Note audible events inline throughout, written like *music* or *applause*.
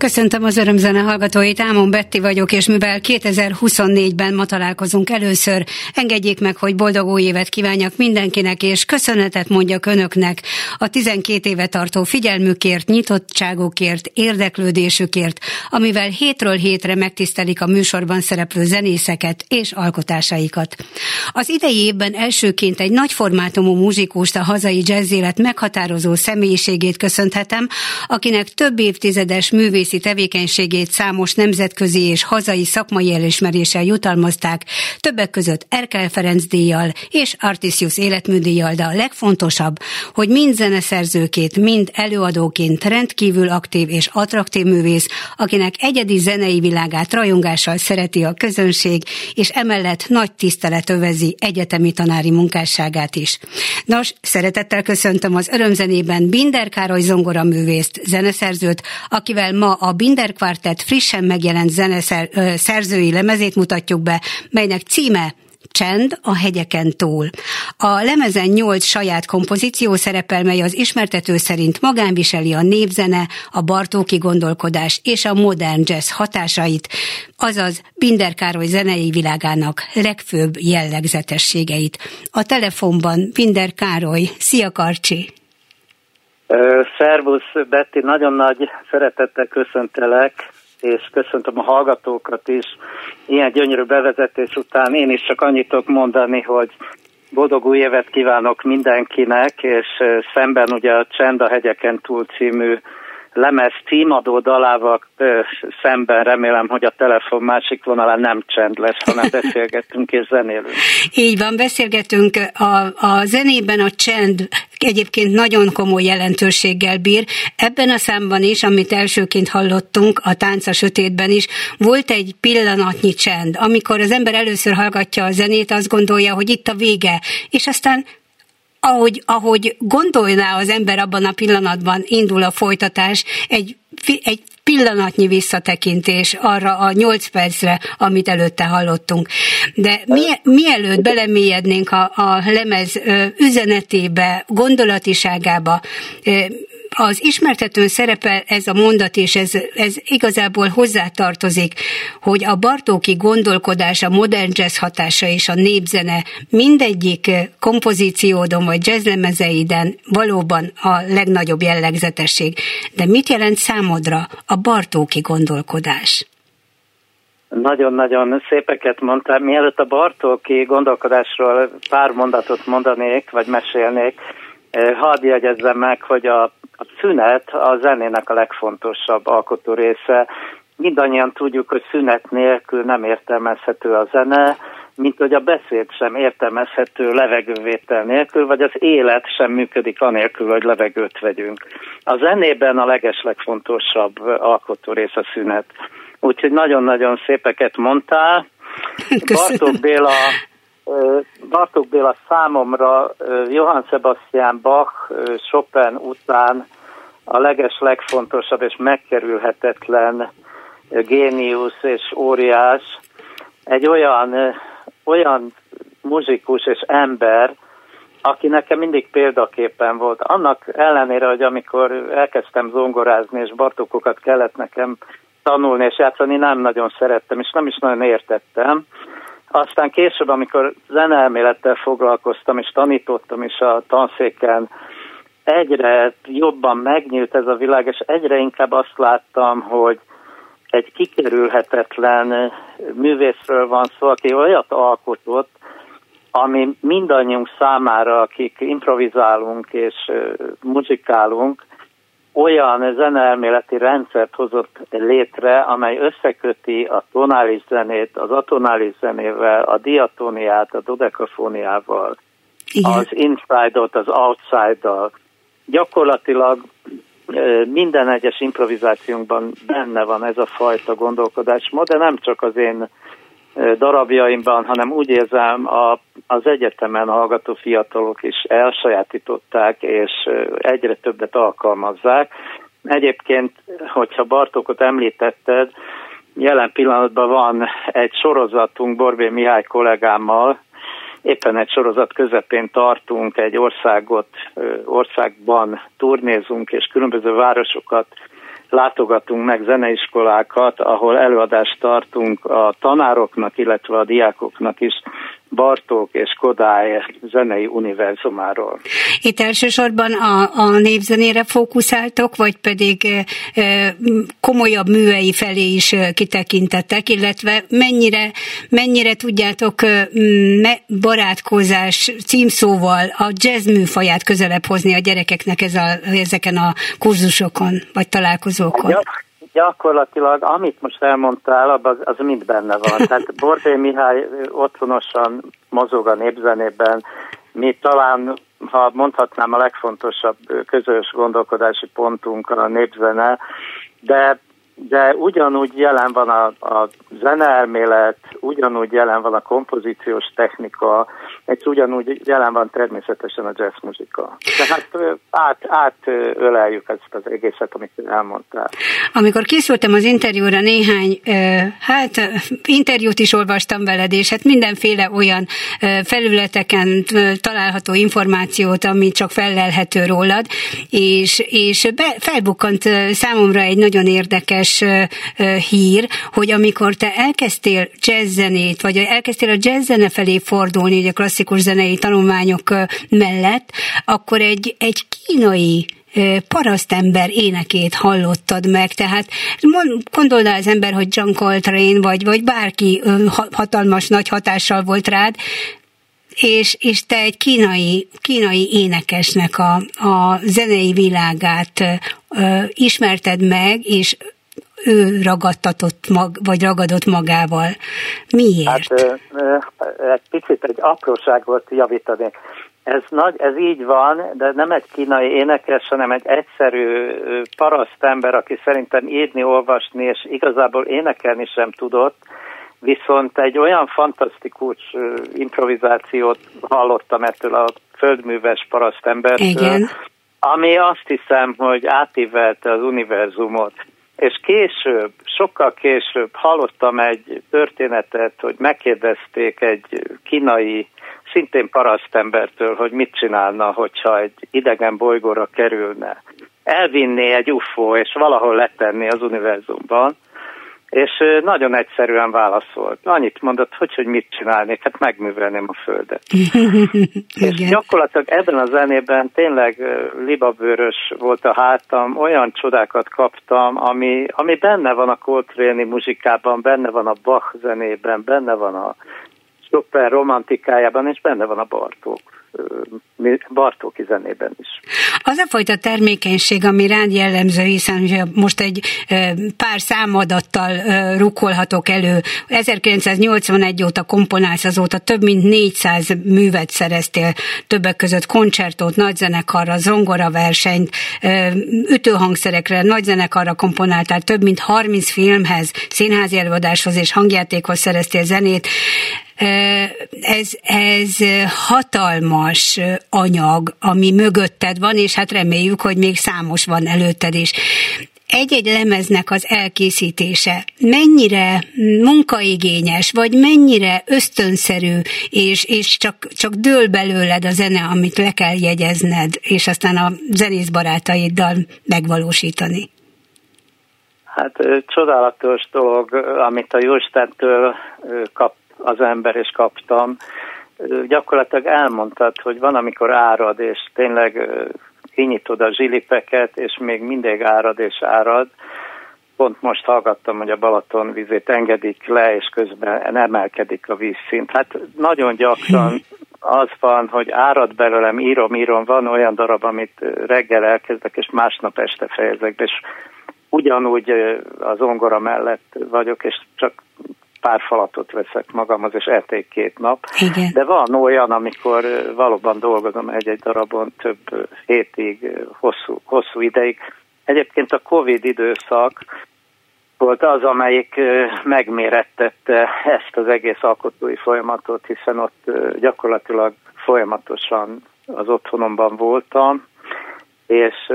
Köszöntöm az örömzene hallgatóit, Ámon Betti vagyok, és mivel 2024-ben ma találkozunk először, engedjék meg, hogy boldog új évet kívánjak mindenkinek, és köszönetet mondjak önöknek a 12 éve tartó figyelmükért, nyitottságukért, érdeklődésükért, amivel hétről hétre megtisztelik a műsorban szereplő zenészeket és alkotásaikat. Az idei évben elsőként egy nagy formátumú muzsikust, a hazai jazzélet meghatározó személyiségét köszönhetem, akinek több évtizedes művész művészi tevékenységét számos nemzetközi és hazai szakmai elismeréssel jutalmazták, többek között Erkel Ferenc díjjal és Artisius életműdíjjal, de a legfontosabb, hogy mind zeneszerzőként, mind előadóként rendkívül aktív és attraktív művész, akinek egyedi zenei világát rajongással szereti a közönség, és emellett nagy tisztelet övezi egyetemi tanári munkásságát is. Nos, szeretettel köszöntöm az örömzenében Binder Károly zongoraművészt, zeneszerzőt, akivel ma a Binder Quartet frissen megjelent zeneszerzői lemezét mutatjuk be, melynek címe Csend a hegyeken túl. A lemezen nyolc saját kompozíció szerepel, mely az ismertető szerint magánviseli a népzene, a Bartóki gondolkodás és a modern jazz hatásait, azaz Binder Károly zenei világának legfőbb jellegzetességeit. A telefonban Binder Károly. Szia Karcsi! Szervusz, Betty, nagyon nagy szeretettel köszöntelek, és köszöntöm a hallgatókat is. Ilyen gyönyörű bevezetés után én is csak annyit tudok mondani, hogy boldog új évet kívánok mindenkinek, és szemben ugye a Csend a hegyeken túl című lemez címadó dalával szemben remélem, hogy a telefon másik vonalán nem csend lesz, hanem *laughs* beszélgetünk és zenélünk. Így van, beszélgetünk. A, a zenében a csend egyébként nagyon komoly jelentőséggel bír. Ebben a számban is, amit elsőként hallottunk, a Tánca Sötétben is, volt egy pillanatnyi csend. Amikor az ember először hallgatja a zenét, azt gondolja, hogy itt a vége, és aztán ahogy, ahogy gondolná az ember abban a pillanatban indul a folytatás, egy, egy pillanatnyi visszatekintés arra a nyolc percre, amit előtte hallottunk. De mi, mielőtt belemélyednénk a, a lemez üzenetébe, gondolatiságába, az ismertetőn szerepel ez a mondat, és ez, ez igazából hozzátartozik, hogy a Bartóki gondolkodás, a modern jazz hatása és a népzene mindegyik kompozíciódon vagy jazzlemezeiden valóban a legnagyobb jellegzetesség. De mit jelent számodra a Bartóki gondolkodás? Nagyon-nagyon szépeket mondtál. Mielőtt a Bartóki gondolkodásról pár mondatot mondanék, vagy mesélnék, eh, hadd jegyezzem meg, hogy a a szünet a zenének a legfontosabb alkotó része. Mindannyian tudjuk, hogy szünet nélkül nem értelmezhető a zene, mint hogy a beszéd sem értelmezhető levegővétel nélkül, vagy az élet sem működik anélkül, hogy levegőt vegyünk. A zenében a legeslegfontosabb alkotó rész a szünet. Úgyhogy nagyon-nagyon szépeket mondtál. Köszönöm. Bartók Béla Bartók Béla számomra Johann Sebastian Bach Chopin után a leges legfontosabb és megkerülhetetlen géniusz és óriás, egy olyan, olyan muzsikus és ember, aki nekem mindig példaképpen volt. Annak ellenére, hogy amikor elkezdtem zongorázni, és Bartókokat kellett nekem tanulni és játszani, nem nagyon szerettem, és nem is nagyon értettem. Aztán később, amikor zeneelmélettel foglalkoztam, és tanítottam is a tanszéken, egyre jobban megnyílt ez a világ, és egyre inkább azt láttam, hogy egy kikerülhetetlen művészről van szó, aki olyat alkotott, ami mindannyiunk számára, akik improvizálunk és muzsikálunk, olyan zeneelméleti rendszert hozott létre, amely összeköti a tonális zenét az atonális zenével, a diatóniát a dodekafóniával, az inside-ot az outside-dal. Gyakorlatilag minden egyes improvizációnkban benne van ez a fajta gondolkodásmód, de nem csak az én darabjaimban, hanem úgy érzem a, az egyetemen hallgató fiatalok is elsajátították, és egyre többet alkalmazzák. Egyébként, hogyha Bartókot említetted, jelen pillanatban van egy sorozatunk Borbé Mihály kollégámmal, éppen egy sorozat közepén tartunk, egy országot, országban turnézunk, és különböző városokat látogatunk meg zeneiskolákat, ahol előadást tartunk a tanároknak, illetve a diákoknak is Bartók és Kodály zenei univerzumáról. Itt elsősorban a, a népzenére fókuszáltok, vagy pedig e, komolyabb művei felé is kitekintettek, illetve mennyire, mennyire tudjátok me, barátkozás címszóval a jazz műfaját közelebb hozni a gyerekeknek ez a, ezeken a kurzusokon, vagy találkozókon? Ja gyakorlatilag, amit most elmondtál, az, az mind benne van. *laughs* Tehát Bordé Mihály otthonosan mozog a népzenében, mi talán, ha mondhatnám, a legfontosabb közös gondolkodási pontunk a népzene, de de ugyanúgy jelen van a, a zeneelmélet, ugyanúgy jelen van a kompozíciós technika, és ugyanúgy jelen van természetesen a jazz muzika. Tehát át, átöleljük ezt az egészet, amit elmondtál. Amikor készültem az interjúra néhány, hát interjút is olvastam veled, és hát mindenféle olyan felületeken található információt, ami csak felelhető rólad, és, és be, felbukkant számomra egy nagyon érdekes érdekes hír, hogy amikor te elkezdtél jazzzenét, vagy elkezdtél a jazzzene felé fordulni, ugye klasszikus zenei tanulmányok mellett, akkor egy, egy kínai parasztember énekét hallottad meg, tehát gondold az ember, hogy John Coltrane vagy, vagy bárki hatalmas nagy hatással volt rád, és, és te egy kínai, kínai énekesnek a, a zenei világát ö, ismerted meg, és ő ragadtatott mag, vagy ragadott magával. Miért? Hát egy picit egy apróságot javítani. Ez, nagy, ez így van, de nem egy kínai énekes, hanem egy egyszerű paraszt ember, aki szerintem írni, olvasni, és igazából énekelni sem tudott, viszont egy olyan fantasztikus improvizációt hallottam ettől a földműves parasztembertől, Igen. ami azt hiszem, hogy átívelte az univerzumot és később, sokkal később hallottam egy történetet, hogy megkérdezték egy kínai, szintén parasztembertől, hogy mit csinálna, hogyha egy idegen bolygóra kerülne. Elvinné egy UFO, és valahol letenni az univerzumban, és nagyon egyszerűen válaszolt. Annyit mondott, hogy, hogy mit csinálnék, hát megművelném a földet. *laughs* és gyakorlatilag ebben a zenében tényleg libabőrös volt a hátam, olyan csodákat kaptam, ami, ami benne van a Coltrane muzsikában, benne van a Bach zenében, benne van a Chopin romantikájában, és benne van a Bartók Bartóki zenében is. Az a fajta termékenység, ami rád jellemző, hiszen most egy pár számadattal rukolhatok elő. 1981 óta komponálsz, azóta több mint 400 művet szereztél, többek között koncertot, nagyzenekarra, zongoraversenyt, ütőhangszerekre, nagyzenekarra komponáltál, több mint 30 filmhez, színházi előadáshoz és hangjátékhoz szereztél zenét ez, ez hatalmas anyag, ami mögötted van, és hát reméljük, hogy még számos van előtted is egy-egy lemeznek az elkészítése mennyire munkaigényes, vagy mennyire ösztönszerű, és, és csak, csak dől belőled a zene, amit le kell jegyezned, és aztán a zenész barátaiddal megvalósítani? Hát csodálatos dolog, amit a Jóstentől kap az ember, és kaptam. Gyakorlatilag elmondtad, hogy van, amikor árad, és tényleg kinyitod a zsilipeket, és még mindig árad és árad. Pont most hallgattam, hogy a Balaton vizét engedik le, és közben emelkedik a vízszint. Hát nagyon gyakran *laughs* az van, hogy árad belőlem, írom, írom, van olyan darab, amit reggel elkezdek, és másnap este fejezek és ugyanúgy az ongora mellett vagyok, és csak pár falatot veszek magamhoz, és elték két nap. Igen. De van olyan, amikor valóban dolgozom egy-egy darabon több hétig, hosszú, hosszú ideig. Egyébként a Covid időszak volt az, amelyik megmérettette ezt az egész alkotói folyamatot, hiszen ott gyakorlatilag folyamatosan az otthonomban voltam, és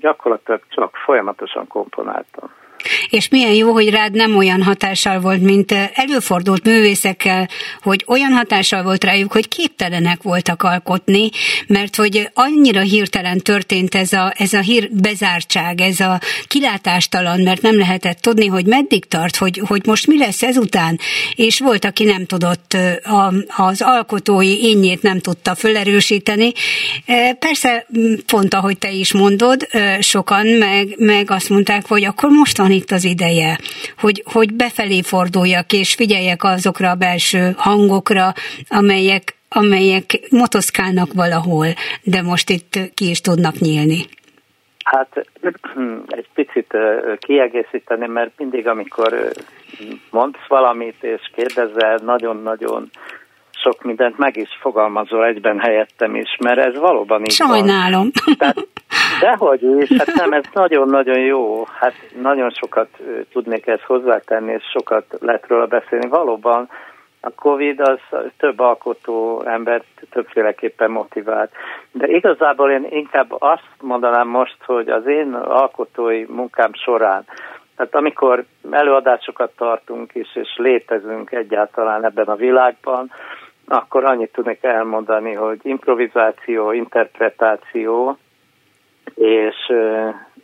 gyakorlatilag csak folyamatosan komponáltam. És milyen jó, hogy rád nem olyan hatással volt, mint előfordult művészekkel, hogy olyan hatással volt rájuk, hogy képtelenek voltak alkotni, mert hogy annyira hirtelen történt ez a, ez a hír bezártság, ez a kilátástalan, mert nem lehetett tudni, hogy meddig tart, hogy, hogy most mi lesz ezután, és volt, aki nem tudott, a, az alkotói énjét nem tudta fölerősíteni. Persze, pont ahogy te is mondod, sokan meg, meg azt mondták, hogy akkor most van itt az ideje, hogy, hogy befelé forduljak, és figyeljek azokra a belső hangokra, amelyek, amelyek motoszkálnak valahol, de most itt ki is tudnak nyílni. Hát *clears throat* egy picit kiegészíteni, mert mindig, amikor mondsz valamit és kérdezel, nagyon-nagyon sok mindent meg is fogalmazol egyben helyettem is, mert ez valóban így Sajnálom. Van. Tehát, *laughs* dehogy is, hát nem, ez nagyon-nagyon jó. Hát nagyon sokat tudnék ezt hozzátenni, és sokat lehet róla beszélni. Valóban a Covid az több alkotó embert többféleképpen motivált. De igazából én inkább azt mondanám most, hogy az én alkotói munkám során, tehát amikor előadásokat tartunk is, és létezünk egyáltalán ebben a világban, akkor annyit tudnék elmondani, hogy improvizáció, interpretáció és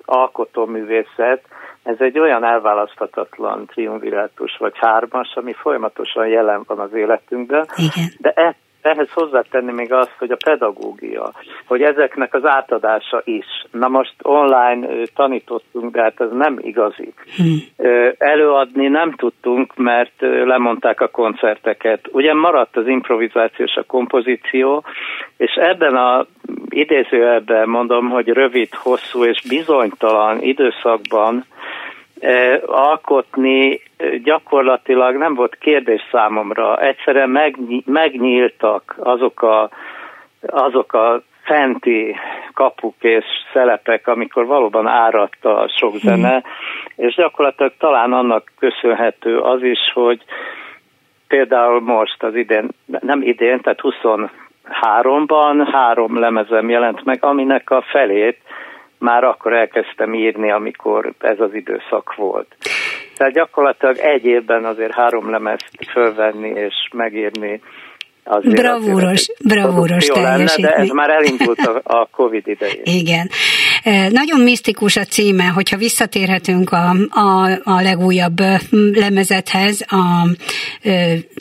alkotóművészet, ez egy olyan elválaszthatatlan triumvirátus vagy hármas, ami folyamatosan jelen van az életünkben, Igen. de ehhez hozzátenni még azt, hogy a pedagógia, hogy ezeknek az átadása is. Na most online tanítottunk, de hát ez nem igazi. Hmm. Előadni nem tudtunk, mert lemondták a koncerteket. Ugye maradt az improvizáció és a kompozíció, és ebben a idézőjelben mondom, hogy rövid, hosszú és bizonytalan időszakban alkotni gyakorlatilag nem volt kérdés számomra. Egyszerűen megnyíltak azok a, azok a fenti kapuk és szelepek, amikor valóban áradt a sok hmm. zene, és gyakorlatilag talán annak köszönhető az is, hogy például most az idén, nem idén, tehát 23-ban három lemezem jelent meg, aminek a felét már akkor elkezdtem írni, amikor ez az időszak volt. Tehát gyakorlatilag egy évben azért három lemezt fölvenni és megírni Azért bravúros, bravúros teljesítmény. Lenne, de ez már elindult a, a Covid idején. Igen. Nagyon misztikus a címe, hogyha visszatérhetünk a, a, a legújabb lemezethez, a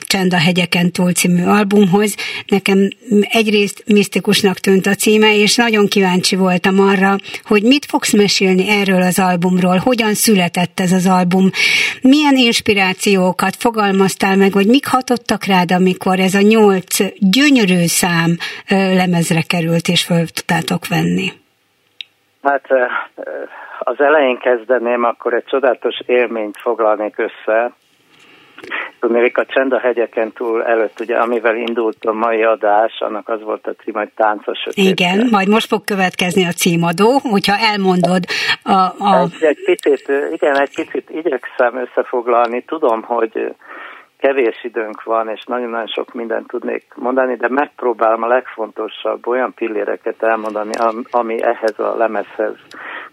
Csend a hegyeken túl című albumhoz. Nekem egyrészt misztikusnak tűnt a címe, és nagyon kíváncsi voltam arra, hogy mit fogsz mesélni erről az albumról, hogyan született ez az album, milyen inspirációkat fogalmaztál meg, vagy mik hatottak rád, amikor ez a nyolc gyönyörű szám lemezre került, és föl tudtátok venni? Hát az elején kezdeném, akkor egy csodálatos élményt foglalnék össze. Tudnék a Csend a hegyeken túl előtt, ugye, amivel indult a mai adás, annak az volt a cím, hogy táncos Igen, majd most fog következni a címadó, hogyha elmondod a... a... Egy, egy picit, igen, egy picit igyekszem összefoglalni. Tudom, hogy kevés időnk van, és nagyon-nagyon sok mindent tudnék mondani, de megpróbálom a legfontosabb olyan pilléreket elmondani, ami ehhez a lemezhez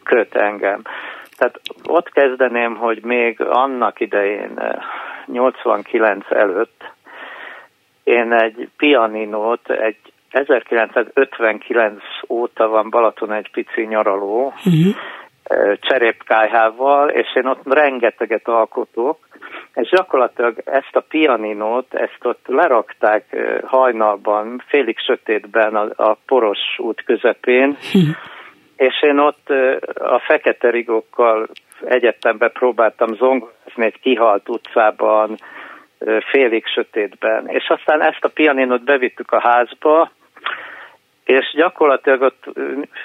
köt engem. Tehát ott kezdeném, hogy még annak idején, 89 eh, előtt, én egy pianinót, egy 1959 óta van Balaton egy pici nyaraló, uh-huh. Cserépkájhával, és én ott rengeteget alkotok, és gyakorlatilag ezt a pianinót, ezt ott lerakták hajnalban, félig sötétben a, a poros út közepén, *laughs* és én ott a fekete rigókkal egyetemben próbáltam zongozni egy kihalt utcában, félig sötétben. És aztán ezt a pianinot bevittük a házba, és gyakorlatilag ott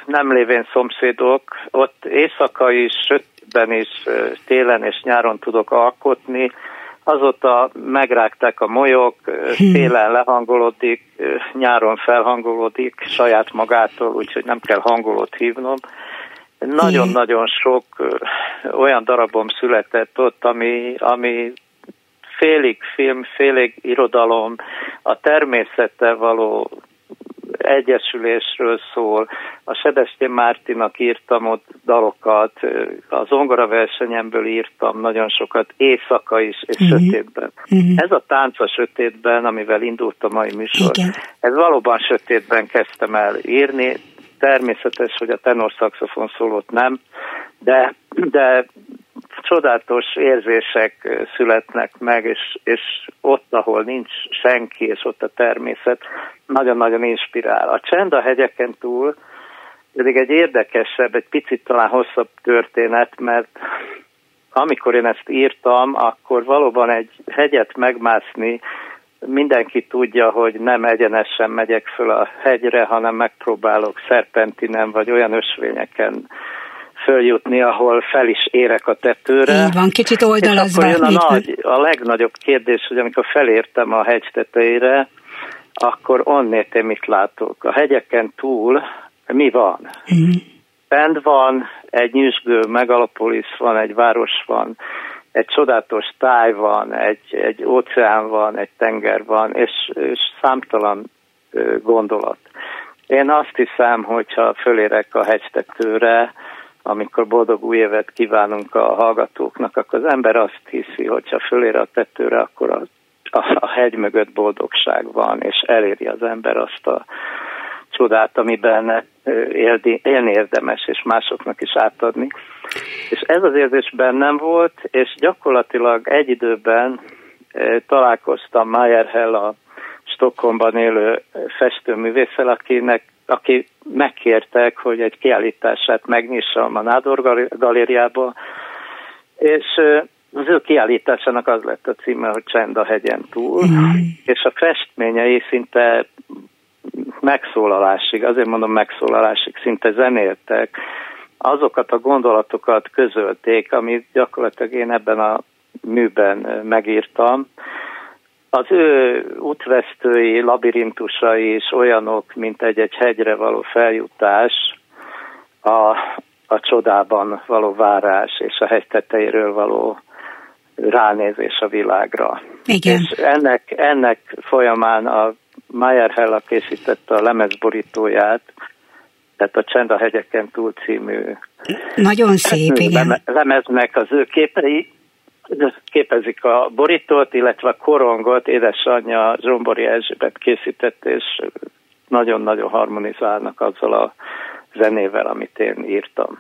nem lévén szomszédok, ott éjszaka is, sötétben is, télen és nyáron tudok alkotni, azóta megrágták a molyok, télen lehangolódik, nyáron felhangolódik saját magától, úgyhogy nem kell hangolót hívnom. Nagyon-nagyon sok olyan darabom született ott, ami, ami félig film, félig irodalom, a természettel való egyesülésről szól. A Sebestyén Mártinak írtam ott dalokat, a zongora versenyemből írtam nagyon sokat, éjszaka is, és uh-huh. sötétben. Uh-huh. Ez a tánc a sötétben, amivel indult a mai műsor, Igen. ez valóban sötétben kezdtem el írni, természetes, hogy a tenor szaxofon szólót nem, de, de csodálatos érzések születnek meg, és, és ott, ahol nincs senki, és ott a természet, nagyon-nagyon inspirál. A csend a hegyeken túl pedig egy érdekesebb, egy picit talán hosszabb történet, mert amikor én ezt írtam, akkor valóban egy hegyet megmászni, mindenki tudja, hogy nem egyenesen megyek föl a hegyre, hanem megpróbálok szerpentinen vagy olyan ösvényeken följutni, ahol fel is érek a tetőre. Így van, kicsit oldalazva. És akkor jön a, nagy, a legnagyobb kérdés, hogy amikor felértem a hegy tetejére, akkor onnét én mit látok? A hegyeken túl mi van? Mm. Bent van, egy nyüzsgő megalopolis van, egy város van, egy csodálatos táj van, egy, egy óceán van, egy tenger van, és, és számtalan gondolat. Én azt hiszem, hogyha fölérek a hegytetőre, amikor boldog új évet kívánunk a hallgatóknak, akkor az ember azt hiszi, hogyha fölér a tetőre, akkor a, a, a hegy mögött boldogság van, és eléri az ember azt a csodát, amiben élni, élni érdemes, és másoknak is átadni. És ez az érzés bennem volt, és gyakorlatilag egy időben találkoztam Hell a Stockholmban élő festőművésszel, akinek aki megkértek, hogy egy kiállítását megnyissam a Nádor galériába, és az ő kiállításának az lett a címe, hogy Csend a hegyen túl, mm. és a festményei szinte megszólalásig, azért mondom megszólalásig, szinte zenéltek, azokat a gondolatokat közölték, amit gyakorlatilag én ebben a műben megírtam, az ő útvesztői, labirintusai is olyanok, mint egy-egy hegyre való feljutás, a, a csodában való várás és a hegy tetejéről való ránézés a világra. Igen. És ennek, ennek folyamán a Mayer Hella készítette a lemezborítóját, tehát a Csend a hegyeken túl című nagyon szép, igen. lemeznek az ő képei, képezik a borítót, illetve a korongot édesanyja Zsombori Erzsébet készített, és nagyon-nagyon harmonizálnak azzal a zenével, amit én írtam.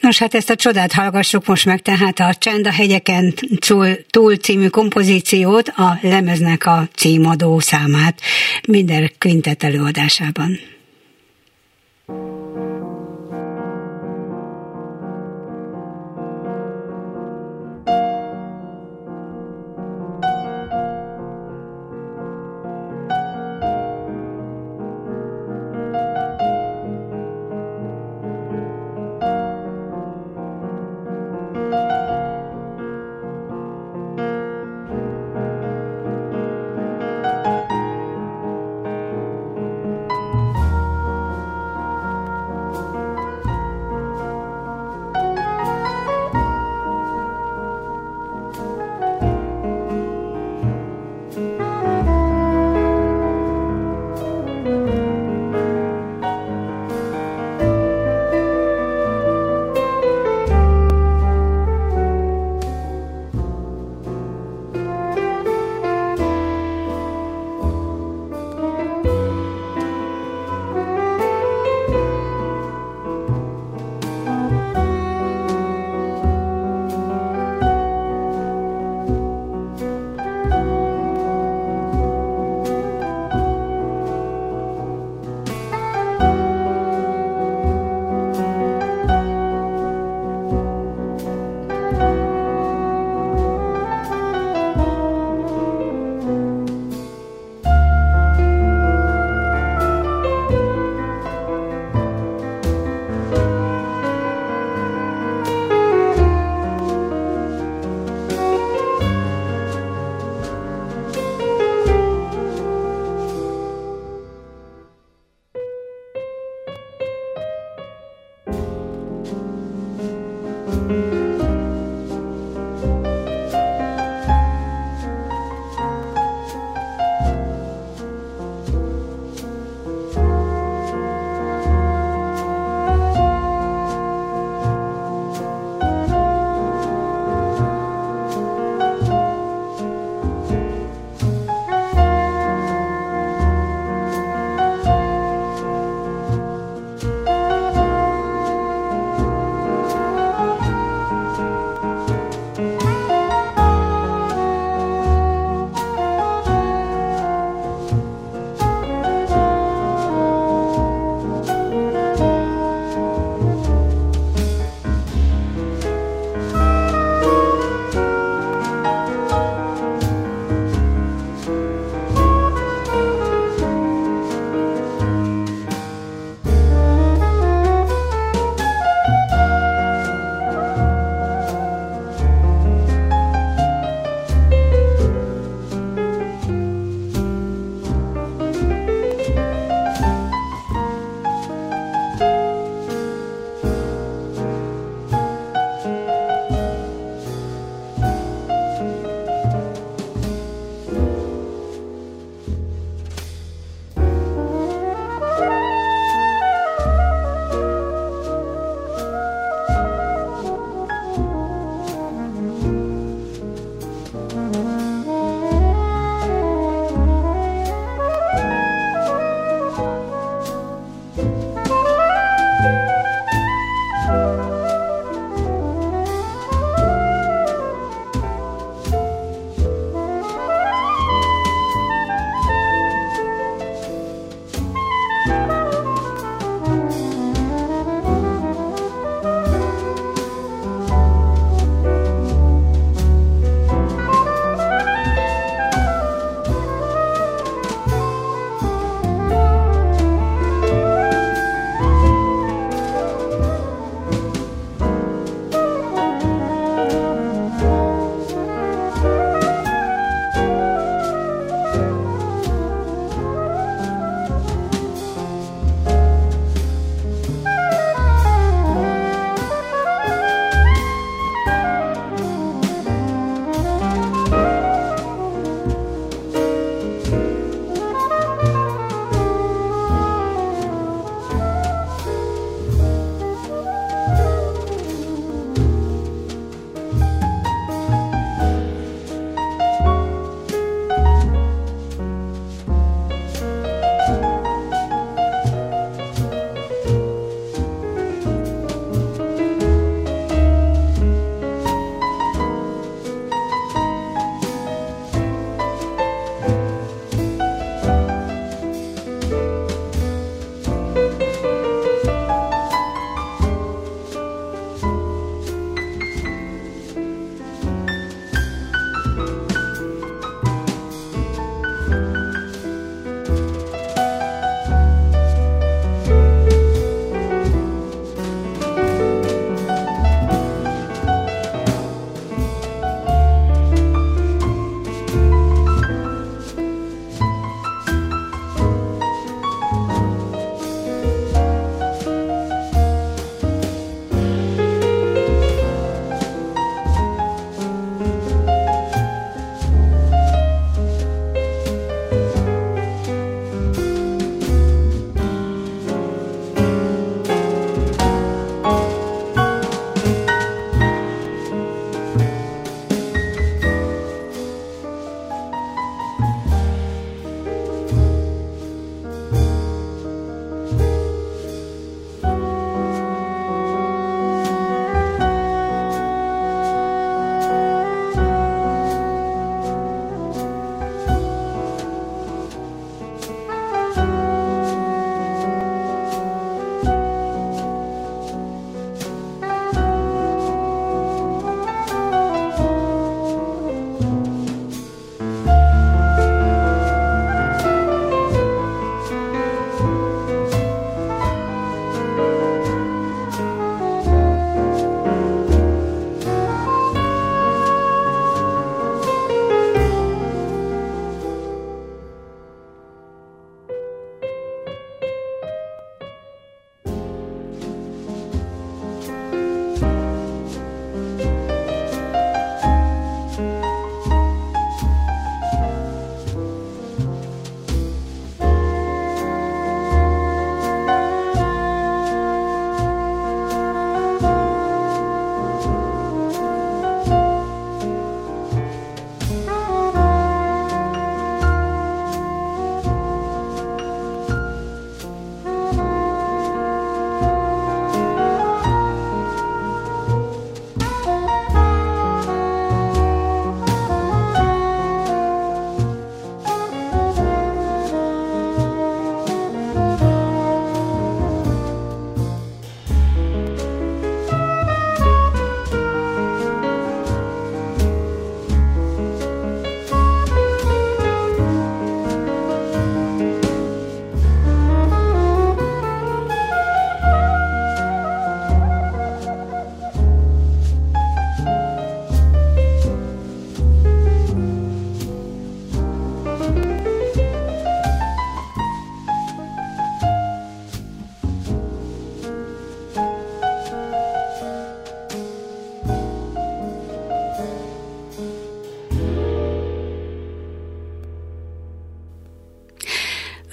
Nos, hát ezt a csodát hallgassuk most meg, tehát a Csend a hegyeken túl című kompozíciót, a lemeznek a címadó számát minden quintet előadásában.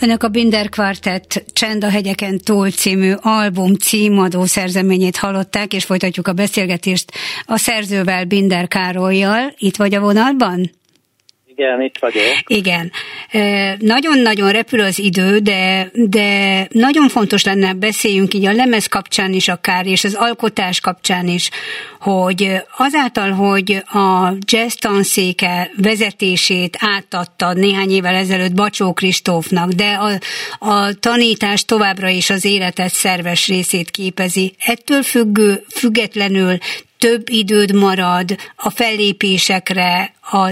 Önök a Binder Quartet Csend a hegyeken túl című album címadó szerzeményét hallották, és folytatjuk a beszélgetést a szerzővel, Binder Károlyjal. Itt vagy a vonalban? Igen, itt vagyok. Igen. Nagyon-nagyon repül az idő, de, de nagyon fontos lenne beszéljünk így a lemez kapcsán is akár, és az alkotás kapcsán is, hogy azáltal, hogy a jazz tanszéke vezetését átadta néhány évvel ezelőtt Bacsó Kristófnak, de a, a tanítás továbbra is az életet szerves részét képezi. Ettől függő, függetlenül több időd marad a fellépésekre,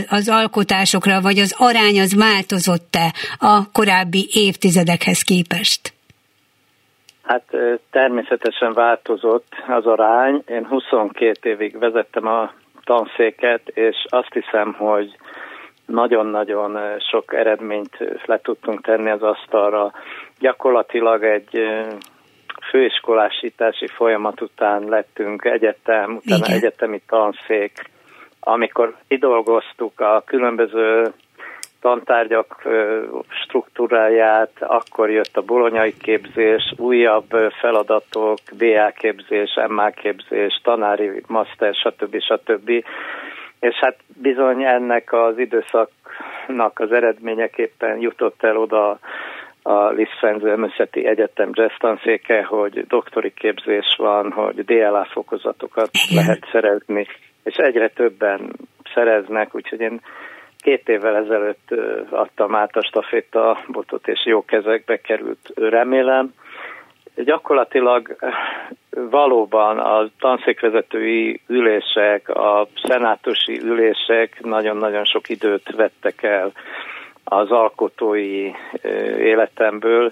az alkotásokra, vagy az arány az változott-e a korábbi évtizedekhez képest? Hát természetesen változott az arány. Én 22 évig vezettem a tanszéket, és azt hiszem, hogy nagyon-nagyon sok eredményt le tudtunk tenni az asztalra. Gyakorlatilag egy főiskolásítási folyamat után lettünk egyetem, utána Igen. egyetemi tanszék, amikor kidolgoztuk a különböző tantárgyak struktúráját, akkor jött a bolonyai képzés, újabb feladatok, BA képzés, MA képzés, tanári master, stb. stb. És hát bizony ennek az időszaknak az eredményeképpen jutott el oda a Lisztfenz Műszeti Egyetem jazz tanszéke, hogy doktori képzés van, hogy DLA fokozatokat lehet szerezni, és egyre többen szereznek, úgyhogy én két évvel ezelőtt adtam át a staféta botot, és jó kezekbe került, remélem. Gyakorlatilag valóban a tanszékvezetői ülések, a szenátusi ülések nagyon-nagyon sok időt vettek el az alkotói életemből,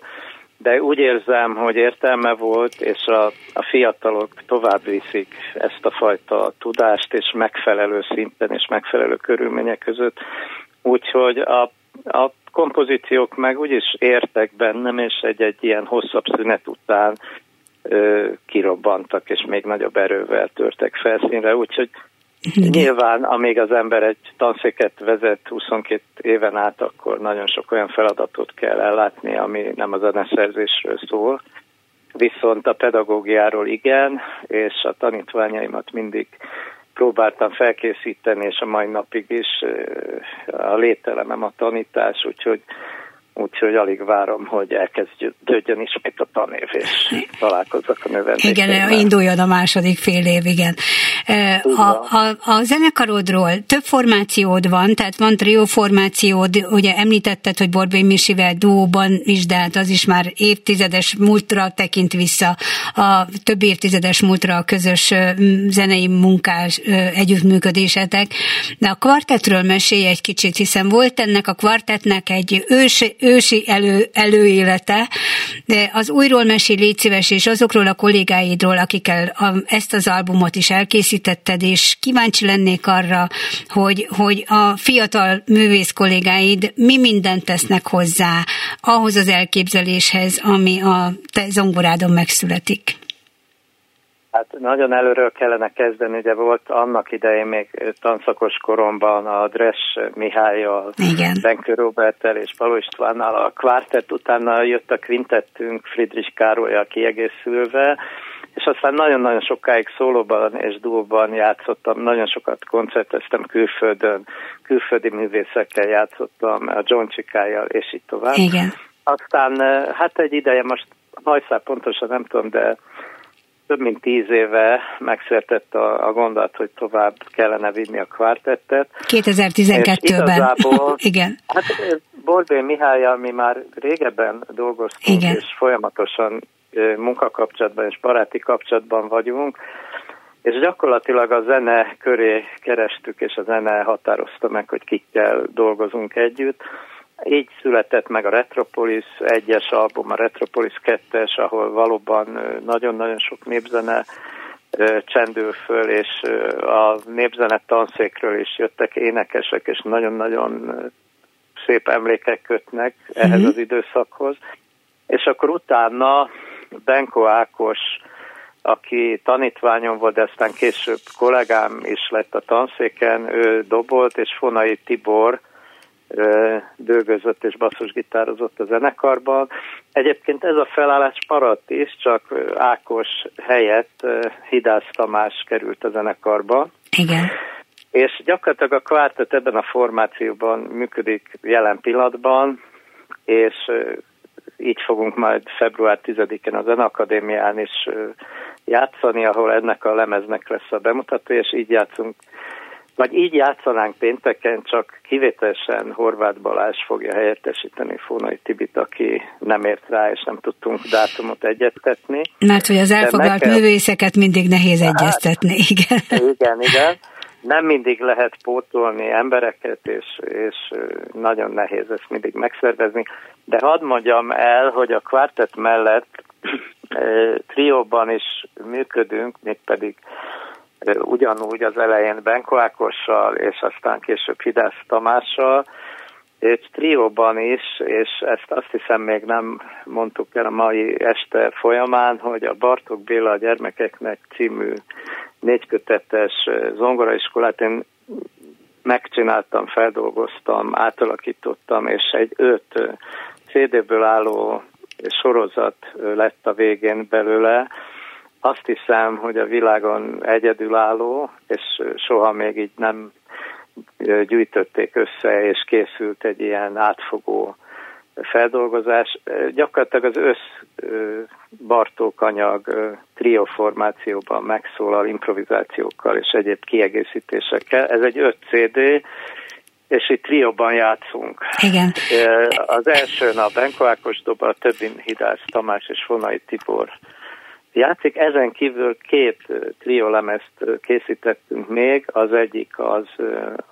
de úgy érzem, hogy értelme volt, és a, a fiatalok tovább viszik ezt a fajta tudást, és megfelelő szinten és megfelelő körülmények között. Úgyhogy a, a kompozíciók meg úgyis értek bennem, és egy-egy ilyen hosszabb szünet után ö, kirobbantak, és még nagyobb erővel törtek felszínre, úgyhogy Nyilván, amíg az ember egy tanszéket vezet 22 éven át, akkor nagyon sok olyan feladatot kell ellátni, ami nem a zeneszerzésről szól. Viszont a pedagógiáról igen, és a tanítványaimat mindig próbáltam felkészíteni, és a mai napig is a lételemem a tanítás, úgyhogy úgyhogy alig várom, hogy elkezdődjön ismét a tanév, és találkozzak a növendékeimmel. Igen, induljon a második fél év, igen. A, a, a zenekarodról több formációd van, tehát van trió formációd, ugye említetted, hogy Borbély Misivel duóban is, de hát az is már évtizedes múltra tekint vissza, a több évtizedes múltra a közös zenei munkás együttműködésetek. De a kvartetről mesélj egy kicsit, hiszen volt ennek a kvartetnek egy ős, ősi elő, előélete, de az újról mesél légy szíves, és azokról a kollégáidról, akikkel a, ezt az albumot is elkészítetted, és kíváncsi lennék arra, hogy, hogy a fiatal művész kollégáid mi mindent tesznek hozzá ahhoz az elképzeléshez, ami a te zongorádon megszületik. Hát nagyon előről kellene kezdeni, ugye volt annak idején még tanszakos koromban a Dres Mihályjal, Benkő Robertel és Paló Istvánnal a kvártett, utána jött a kvintettünk Friedrich Károlyal kiegészülve, és aztán nagyon-nagyon sokáig szólóban és duóban játszottam, nagyon sokat koncerteztem külföldön, külföldi művészekkel játszottam, a John Csikájjal, és így tovább. Igen. Aztán hát egy ideje, most hajszál pontosan nem tudom, de több mint tíz éve megszületett a, a gondolat, hogy tovább kellene vinni a kvartettet. 2012-ben. *laughs* Igen. Hát Borbé Mihályjal mi már régebben dolgoztunk, Igen. és folyamatosan munkakapcsolatban és baráti kapcsolatban vagyunk, és gyakorlatilag a zene köré kerestük, és a zene határozta meg, hogy kikkel dolgozunk együtt. Így született meg a Retropolis egyes album, a Retropolis 2-es, ahol valóban nagyon-nagyon sok népzene csendül föl, és a népzene tanszékről is jöttek énekesek, és nagyon-nagyon szép emlékek kötnek ehhez mm-hmm. az időszakhoz. És akkor utána Benko Ákos, aki tanítványom volt, de aztán később kollégám is lett a tanszéken, ő dobolt, és Fonai Tibor, dőgözött és basszusgitározott a zenekarban. Egyébként ez a felállás maradt is, csak Ákos helyett Hidász Tamás került a zenekarba. Igen. És gyakorlatilag a kvártet ebben a formációban működik jelen pillanatban, és így fogunk majd február 10-én az Akadémián is játszani, ahol ennek a lemeznek lesz a bemutató, és így játszunk vagy így játszanánk pénteken, csak kivételesen Horváth Balázs fogja helyettesíteni Fónai Tibit, aki nem ért rá, és nem tudtunk dátumot egyeztetni. Mert hogy az elfoglalt nekem... művészeket mindig nehéz hát, egyeztetni, igen. Igen, igen. Nem mindig lehet pótolni embereket, és, és nagyon nehéz ezt mindig megszervezni. De hadd mondjam el, hogy a kvartett mellett trióban is működünk, mégpedig ugyanúgy az elején Benko Ákossal, és aztán később Hidász Tamással, és trióban is, és ezt azt hiszem még nem mondtuk el a mai este folyamán, hogy a Bartók Béla a gyermekeknek című négykötetes zongoraiskolát én megcsináltam, feldolgoztam, átalakítottam, és egy öt CD-ből álló sorozat lett a végén belőle, azt hiszem, hogy a világon egyedülálló, és soha még így nem gyűjtötték össze, és készült egy ilyen átfogó feldolgozás. Gyakorlatilag az össz Bartók anyag trioformációban megszólal improvizációkkal és egyéb kiegészítésekkel. Ez egy 5 CD, és itt trióban játszunk. Igen. Az első nap Benko Ákos doba, a többi Hidász Tamás és Fonai Tibor játszik. Ezen kívül két triolemezt készítettünk még, az egyik az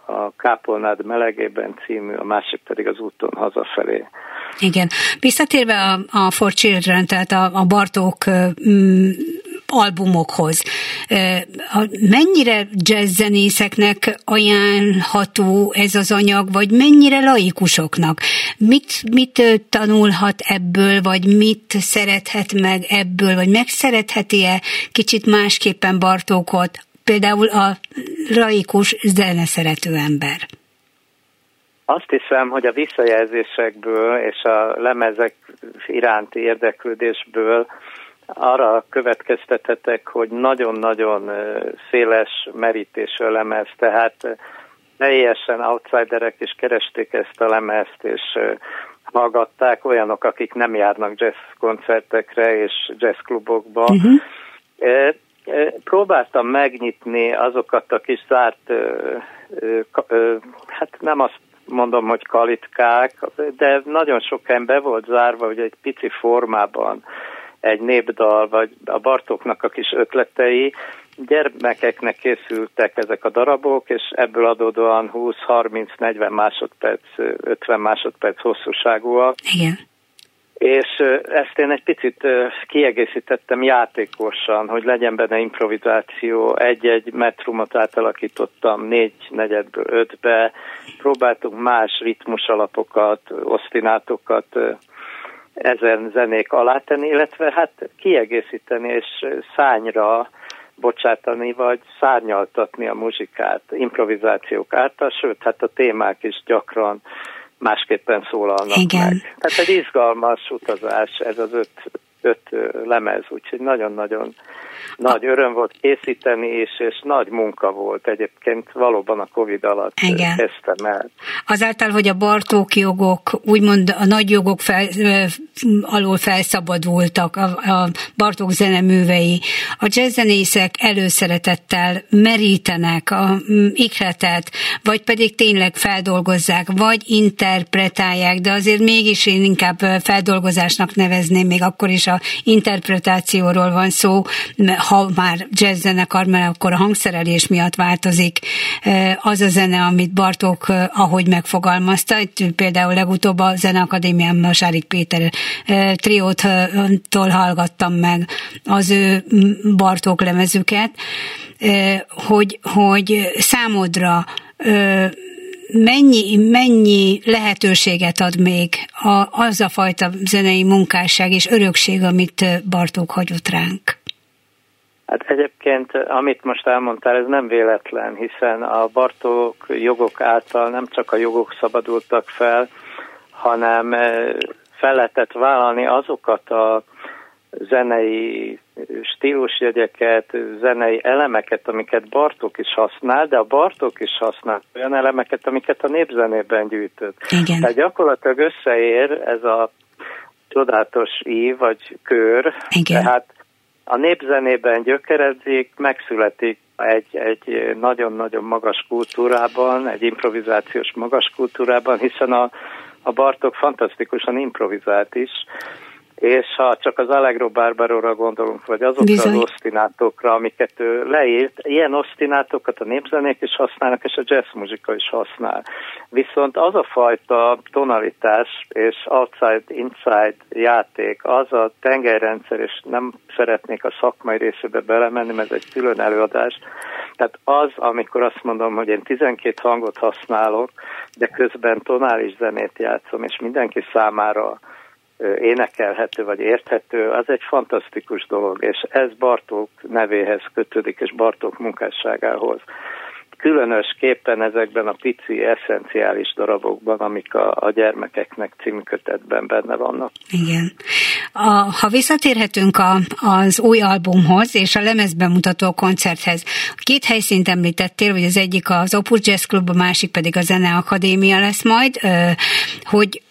a Kápolnád melegében című, a másik pedig az úton hazafelé. Igen. Visszatérve a, a For Children, tehát a, a Bartók mm, albumokhoz. Mennyire jazzzenészeknek ajánlható ez az anyag, vagy mennyire laikusoknak? Mit, mit tanulhat ebből, vagy mit szerethet meg ebből, vagy megszeretheti-e kicsit másképpen Bartókot, például a laikus zeneszerető ember? Azt hiszem, hogy a visszajelzésekből és a lemezek iránti érdeklődésből arra következtethetek, hogy nagyon-nagyon széles merítésű lemez, tehát teljesen outsiderek is keresték ezt a lemezt, és hallgatták olyanok, akik nem járnak jazz koncertekre és jazz klubokba. Uh-huh. Próbáltam megnyitni azokat a kis zárt, hát nem azt mondom, hogy kalitkák, de nagyon sok helyen be volt zárva, hogy egy pici formában egy népdal, vagy a Bartóknak a kis ötletei, gyermekeknek készültek ezek a darabok, és ebből adódóan 20-30-40 másodperc, 50 másodperc hosszúságúak. Igen. És ezt én egy picit kiegészítettem játékosan, hogy legyen benne improvizáció. Egy-egy metrumot átalakítottam négy negyedből ötbe. Próbáltunk más ritmus alapokat, osztinátokat ezen zenék alátenni, illetve hát kiegészíteni és szányra bocsátani, vagy szárnyaltatni a muzsikát, improvizációk által, sőt, hát a témák is gyakran másképpen szólalnak Igen. meg. Tehát egy izgalmas utazás ez az öt, öt lemez, úgyhogy nagyon-nagyon nagy öröm volt készíteni, és, és nagy munka volt egyébként valóban a Covid alatt Igen. kezdtem el. Azáltal, hogy a Bartók jogok, úgymond a nagy jogok fel, alól felszabadultak, a, a Bartók zeneművei, a jazzzenészek előszeretettel merítenek a ikletet, vagy pedig tényleg feldolgozzák, vagy interpretálják, de azért mégis én inkább feldolgozásnak nevezném, még akkor is a interpretációról van szó, ha már jazz zenekar, mert akkor a hangszerelés miatt változik az a zene, amit Bartók ahogy megfogalmazta. Itt például legutóbb a Zeneakadémián Masárik Péter triótól hallgattam meg az ő Bartók lemezüket, hogy, hogy számodra mennyi, mennyi lehetőséget ad még a, az a fajta zenei munkásság és örökség, amit Bartók hagyott ránk? Hát egyébként, amit most elmondtál, ez nem véletlen, hiszen a Bartók jogok által nem csak a jogok szabadultak fel, hanem fel lehetett vállalni azokat a zenei stílusjegyeket, zenei elemeket, amiket Bartók is használ, de a Bartók is használ olyan elemeket, amiket a népzenében gyűjtött. Igen. Tehát gyakorlatilag összeér ez a csodálatos ív, vagy kör, Igen. tehát a népzenében gyökerezik, megszületik egy, egy nagyon-nagyon magas kultúrában, egy improvizációs magas kultúrában, hiszen a, a Bartok fantasztikusan improvizált is, és ha csak az Allegro Barbaróra gondolunk, vagy azokra Bizony. az osztinátokra, amiket ő leírt, ilyen osztinátokat a népzenék is használnak, és a jazz muzsika is használ. Viszont az a fajta tonalitás és outside-inside játék, az a tengerrendszer, és nem szeretnék a szakmai részébe belemenni, mert ez egy külön előadás, tehát az, amikor azt mondom, hogy én 12 hangot használok, de közben tonális zenét játszom, és mindenki számára énekelhető vagy érthető, az egy fantasztikus dolog, és ez Bartók nevéhez kötődik, és Bartók munkásságához. Különösképpen ezekben a pici, eszenciális darabokban, amik a, a gyermekeknek című kötetben benne vannak. Igen. A, ha visszatérhetünk a, az új albumhoz és a lemezbemutató koncerthez, két helyszínt említettél, hogy az egyik az Opus Jazz Club, a másik pedig a Zene Akadémia lesz majd, hogy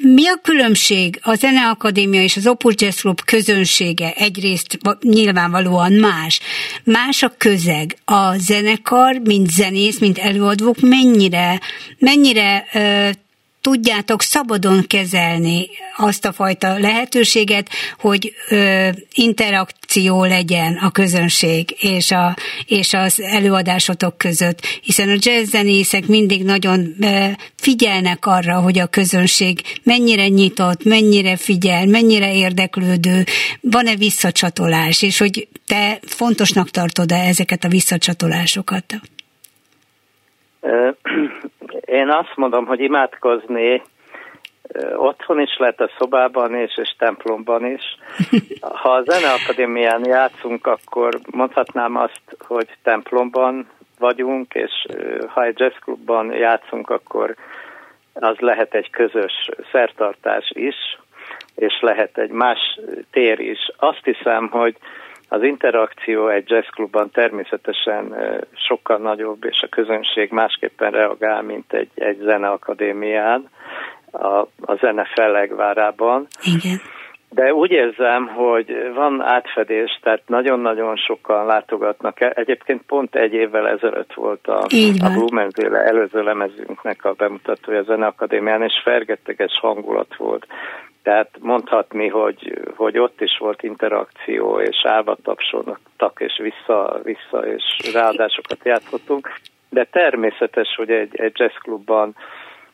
mi a különbség a Zeneakadémia és az Opus Jazz Club közönsége? Egyrészt nyilvánvalóan más. Más a közeg. A zenekar, mint zenész, mint előadók mennyire, mennyire tudjátok szabadon kezelni azt a fajta lehetőséget, hogy ö, interakció legyen a közönség és, a, és az előadásotok között, hiszen a jazzzenészek mindig nagyon ö, figyelnek arra, hogy a közönség mennyire nyitott, mennyire figyel, mennyire érdeklődő, van-e visszacsatolás, és hogy te fontosnak tartod-e ezeket a visszacsatolásokat? Én azt mondom, hogy imádkozni otthon is lehet, a szobában is, és templomban is. Ha a Zeneakadémián játszunk, akkor mondhatnám azt, hogy templomban vagyunk, és ha egy jazzklubban játszunk, akkor az lehet egy közös szertartás is, és lehet egy más tér is. Azt hiszem, hogy az interakció egy jazzklubban természetesen sokkal nagyobb, és a közönség másképpen reagál, mint egy, egy zeneakadémián, a, a zene fellegvárában. Igen. De úgy érzem, hogy van átfedés, tehát nagyon-nagyon sokan látogatnak el. Egyébként pont egy évvel ezelőtt volt a, a Blumenzéle előző lemezünknek a bemutatója a Zeneakadémián, és fergetteges hangulat volt. Tehát mondhatni, hogy, hogy ott is volt interakció, és állva tapsoltak, és vissza, vissza, és ráadásokat játszottunk. De természetes, hogy egy, egy jazzklubban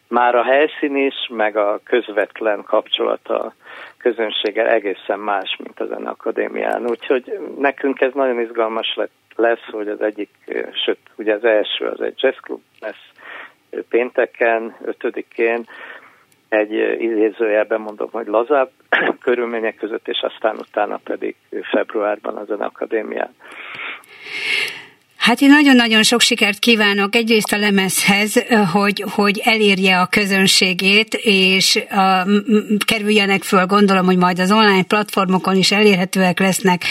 már a helyszín is, meg a közvetlen kapcsolata közönséggel egészen más, mint az akadémián. Úgyhogy nekünk ez nagyon izgalmas lesz, hogy az egyik, sőt, ugye az első az egy jazzklub lesz pénteken, ötödikén, egy idézőjelben mondom, hogy lazább *clears throat* körülmények között, és aztán utána pedig februárban az akadémián. Hát én nagyon-nagyon sok sikert kívánok egyrészt a lemezhez, hogy, hogy elérje a közönségét, és a, kerüljenek föl, gondolom, hogy majd az online platformokon is elérhetőek lesznek,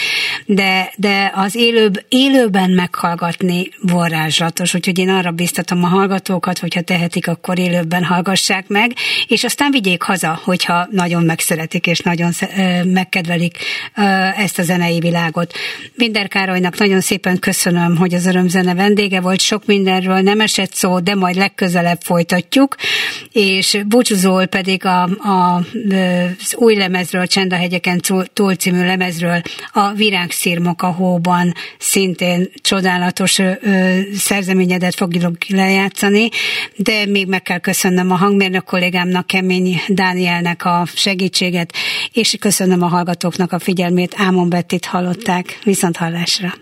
de, de az élőbb, élőben meghallgatni varázslatos, úgyhogy én arra biztatom a hallgatókat, hogyha tehetik, akkor élőben hallgassák meg, és aztán vigyék haza, hogyha nagyon megszeretik és nagyon megkedvelik ezt a zenei világot. Binder Károlynak nagyon szépen köszönöm, hogy az örömzene vendége volt, sok mindenről nem esett szó, de majd legközelebb folytatjuk, és búcsúzól pedig a, a, az új lemezről, Csendahegyeken túl című lemezről, a Virágszírmok a hóban szintén csodálatos ö, szerzeményedet fogjuk lejátszani, de még meg kell köszönnöm a hangmérnök kollégámnak, Kemény Dánielnek a segítséget, és köszönöm a hallgatóknak a figyelmét. Ámon Bettit hallották. Viszont hallásra!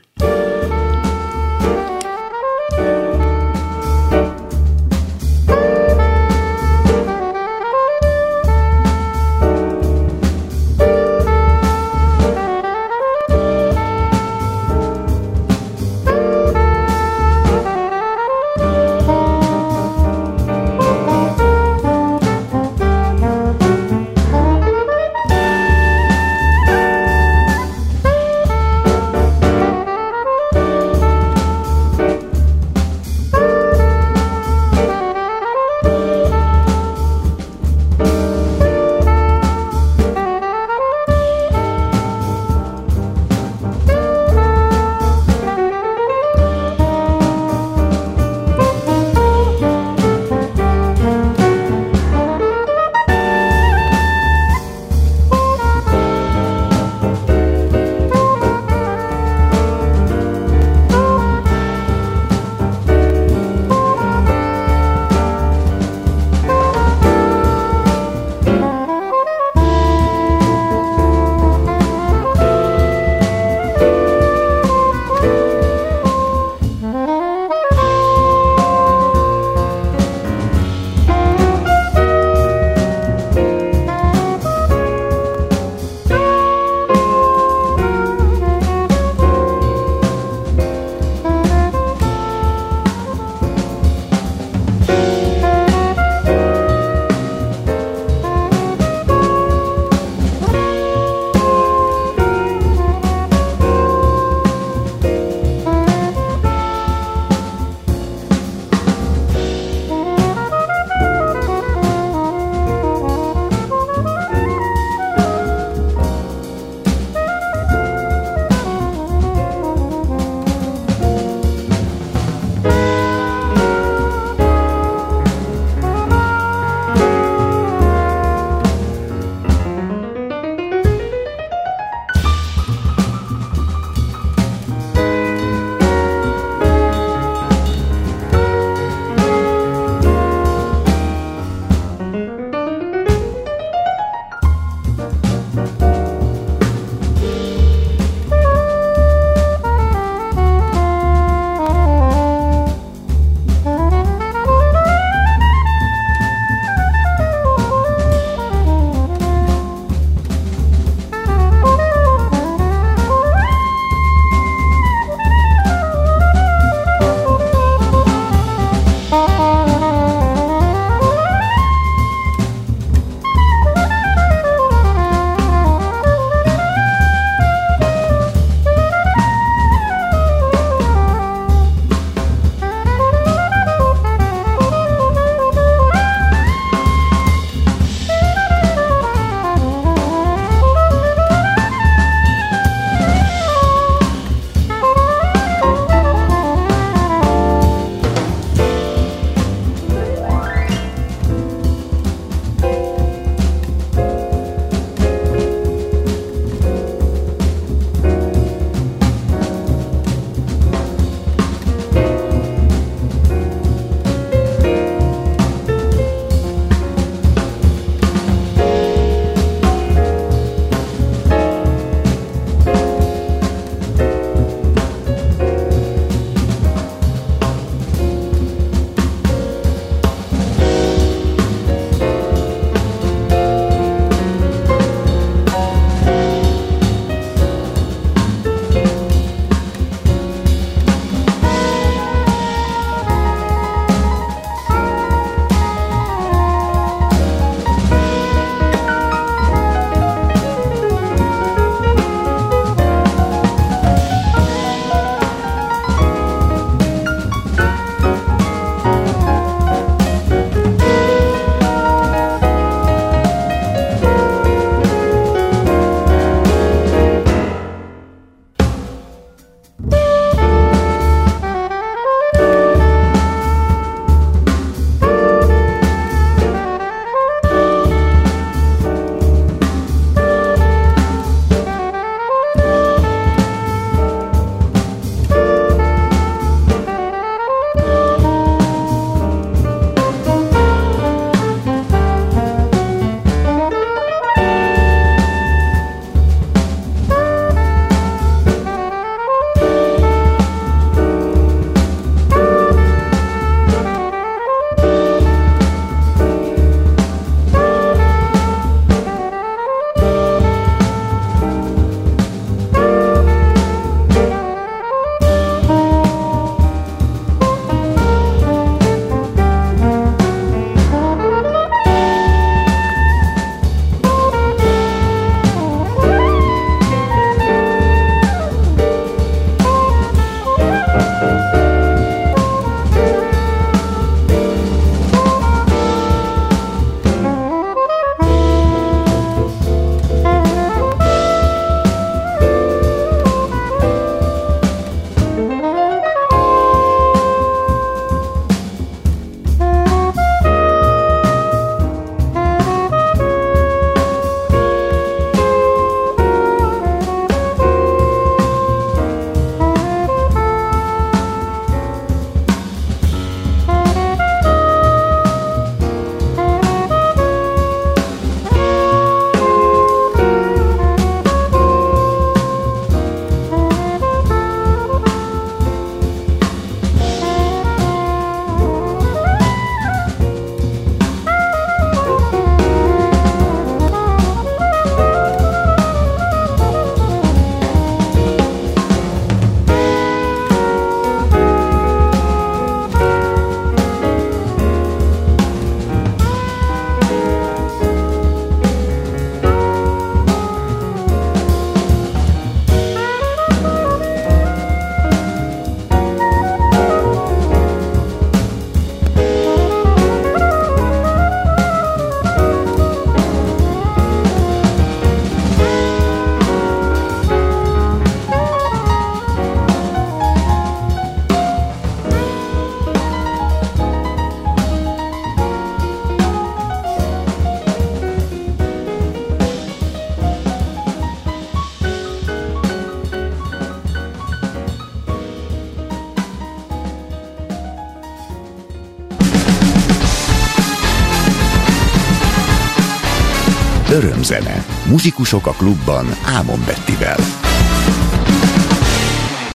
Örömzene. Muzsikusok a klubban Ámon Bettivel.